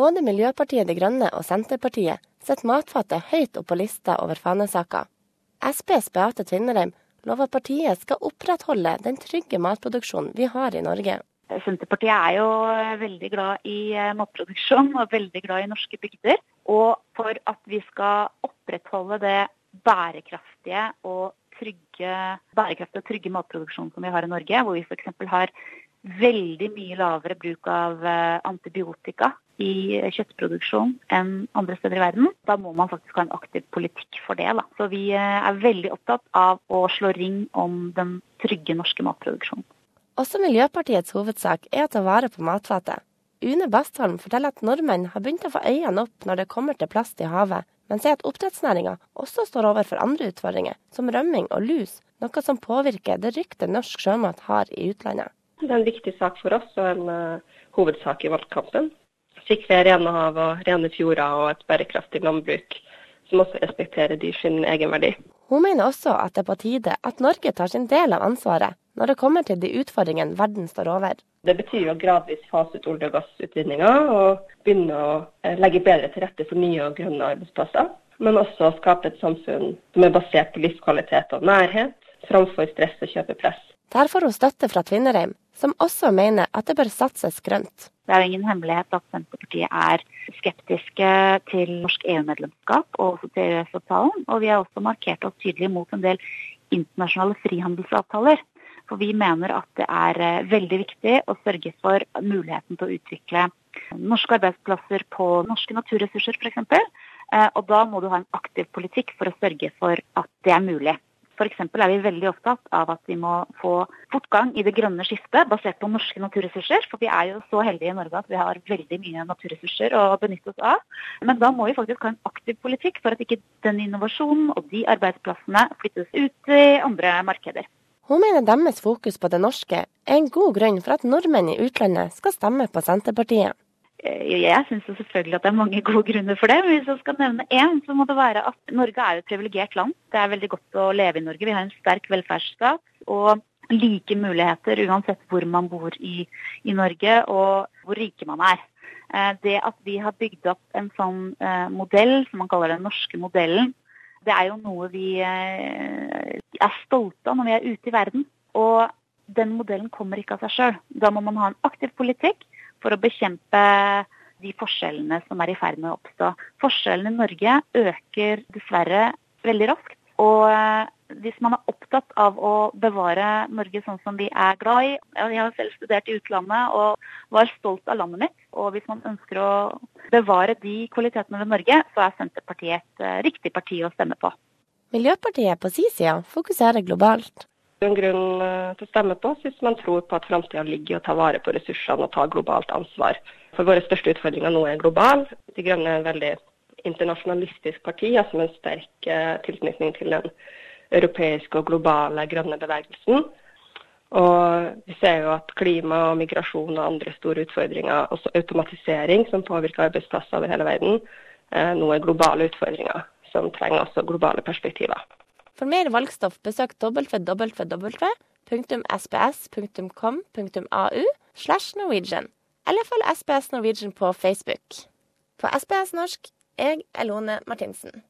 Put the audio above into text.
Både Miljøpartiet De Grønne og Senterpartiet setter matfatet høyt opp på lista over fanesaker. SPs Beate Tvinnereim lover partiet skal opprettholde den trygge matproduksjonen vi har i Norge. Senterpartiet er jo veldig glad i eh, matproduksjon og veldig glad i norske bygder. Og for at vi skal opprettholde det bærekraftige og trygge, bærekraftige og trygge matproduksjonen som vi har i Norge, hvor vi f.eks. har veldig mye lavere bruk av eh, antibiotika i kjøttproduksjon enn andre steder i verden. Da må man faktisk ha en aktiv politikk for det. Da. Så vi eh, er veldig opptatt av å slå ring om den trygge norske matproduksjonen. Også Miljøpartiets hovedsak er å ta vare på matfatet. Une Bastholm forteller at nordmenn har begynt å få øynene opp når det kommer til plast i havet, men sier at oppdrettsnæringa også står overfor andre utfordringer, som rømming og lus, noe som påvirker det ryktet norsk sjømat har i utlandet. Det er en viktig sak for oss og en uh, hovedsak i valgkampen sikre rene hav og rene fjorder og et bærekraftig landbruk som også respekterer dyrs egenverdi. Hun mener også at det er på tide at Norge tar sin del av ansvaret når det kommer til de utfordringene verden står over. Det betyr å gradvis fase ut olje- og gassutvinninger og begynne å eh, legge bedre til rette for nye og grønne arbeidsplasser. Men også å skape et samfunn som er basert på livskvalitet og nærhet, framfor stress og kjøpepress. Der får hun støtte fra Tvinnereim, som også mener at det bør satses grønt. Det er jo ingen hemmelighet at Senterpartiet er skeptiske til norsk EU-medlemskap og også til EØS-avtalen. Og vi har også markert oss tydelig mot en del internasjonale frihandelsavtaler. For vi mener at det er eh, veldig viktig å sørge for muligheten til å utvikle norske arbeidsplasser på norske naturressurser f.eks. Eh, og da må du ha en aktiv politikk for å sørge for at det er mulig. F.eks. er vi veldig opptatt av at vi må få fortgang i det grønne skiftet basert på norske naturressurser. For vi er jo så heldige i Norge at vi har veldig mye naturressurser å benytte oss av. Men da må vi faktisk ha en aktiv politikk for at ikke den innovasjonen og de arbeidsplassene flyttes ut i andre markeder. Hun mener deres fokus på det norske er en god grunn for at nordmenn i utlandet skal stemme på Senterpartiet. Eh, jeg syns selvfølgelig at det er mange gode grunner for det. Men hvis jeg skal nevne én, så må det være at Norge er et privilegert land. Det er veldig godt å leve i Norge. Vi har en sterk velferdsstat og like muligheter uansett hvor man bor i, i Norge og hvor rike man er. Eh, det at vi har bygd opp en sånn eh, modell, som man kaller den norske modellen, det er jo noe vi er stolte av når vi er ute i verden. Og den modellen kommer ikke av seg sjøl. Da må man ha en aktiv politikk for å bekjempe de forskjellene som er i ferd med å oppstå. Forskjellene i Norge øker dessverre veldig raskt. Og eh, hvis man er opptatt av å bevare Norge sånn som vi er glad i Jeg har selv studert i utlandet og var stolt av landet mitt. Og hvis man ønsker å bevare de kvalitetene ved Norge, så er Senterpartiet et eh, riktig parti å stemme på. Miljøpartiet på sin side fokuserer globalt en grunn eh, til å stemme på hvis man tror på at framtida ligger i å ta vare på ressursene og ta globalt ansvar. For våre største utfordringer nå er global. De Grønne er et veldig internasjonalistisk parti, altså med en sterk eh, tilknytning til den europeiske og globale grønne bevegelsen. Og vi ser jo at klima og migrasjon og andre store utfordringer, også automatisering som påvirker arbeidsplasser over hele verden, eh, nå er globale utfordringer som trenger også globale perspektiver. For mer valgstoff besøk www.sbs.com.au slash Norwegian, eller følg SPS Norwegian på Facebook. På SPS norsk, jeg er Lone Martinsen.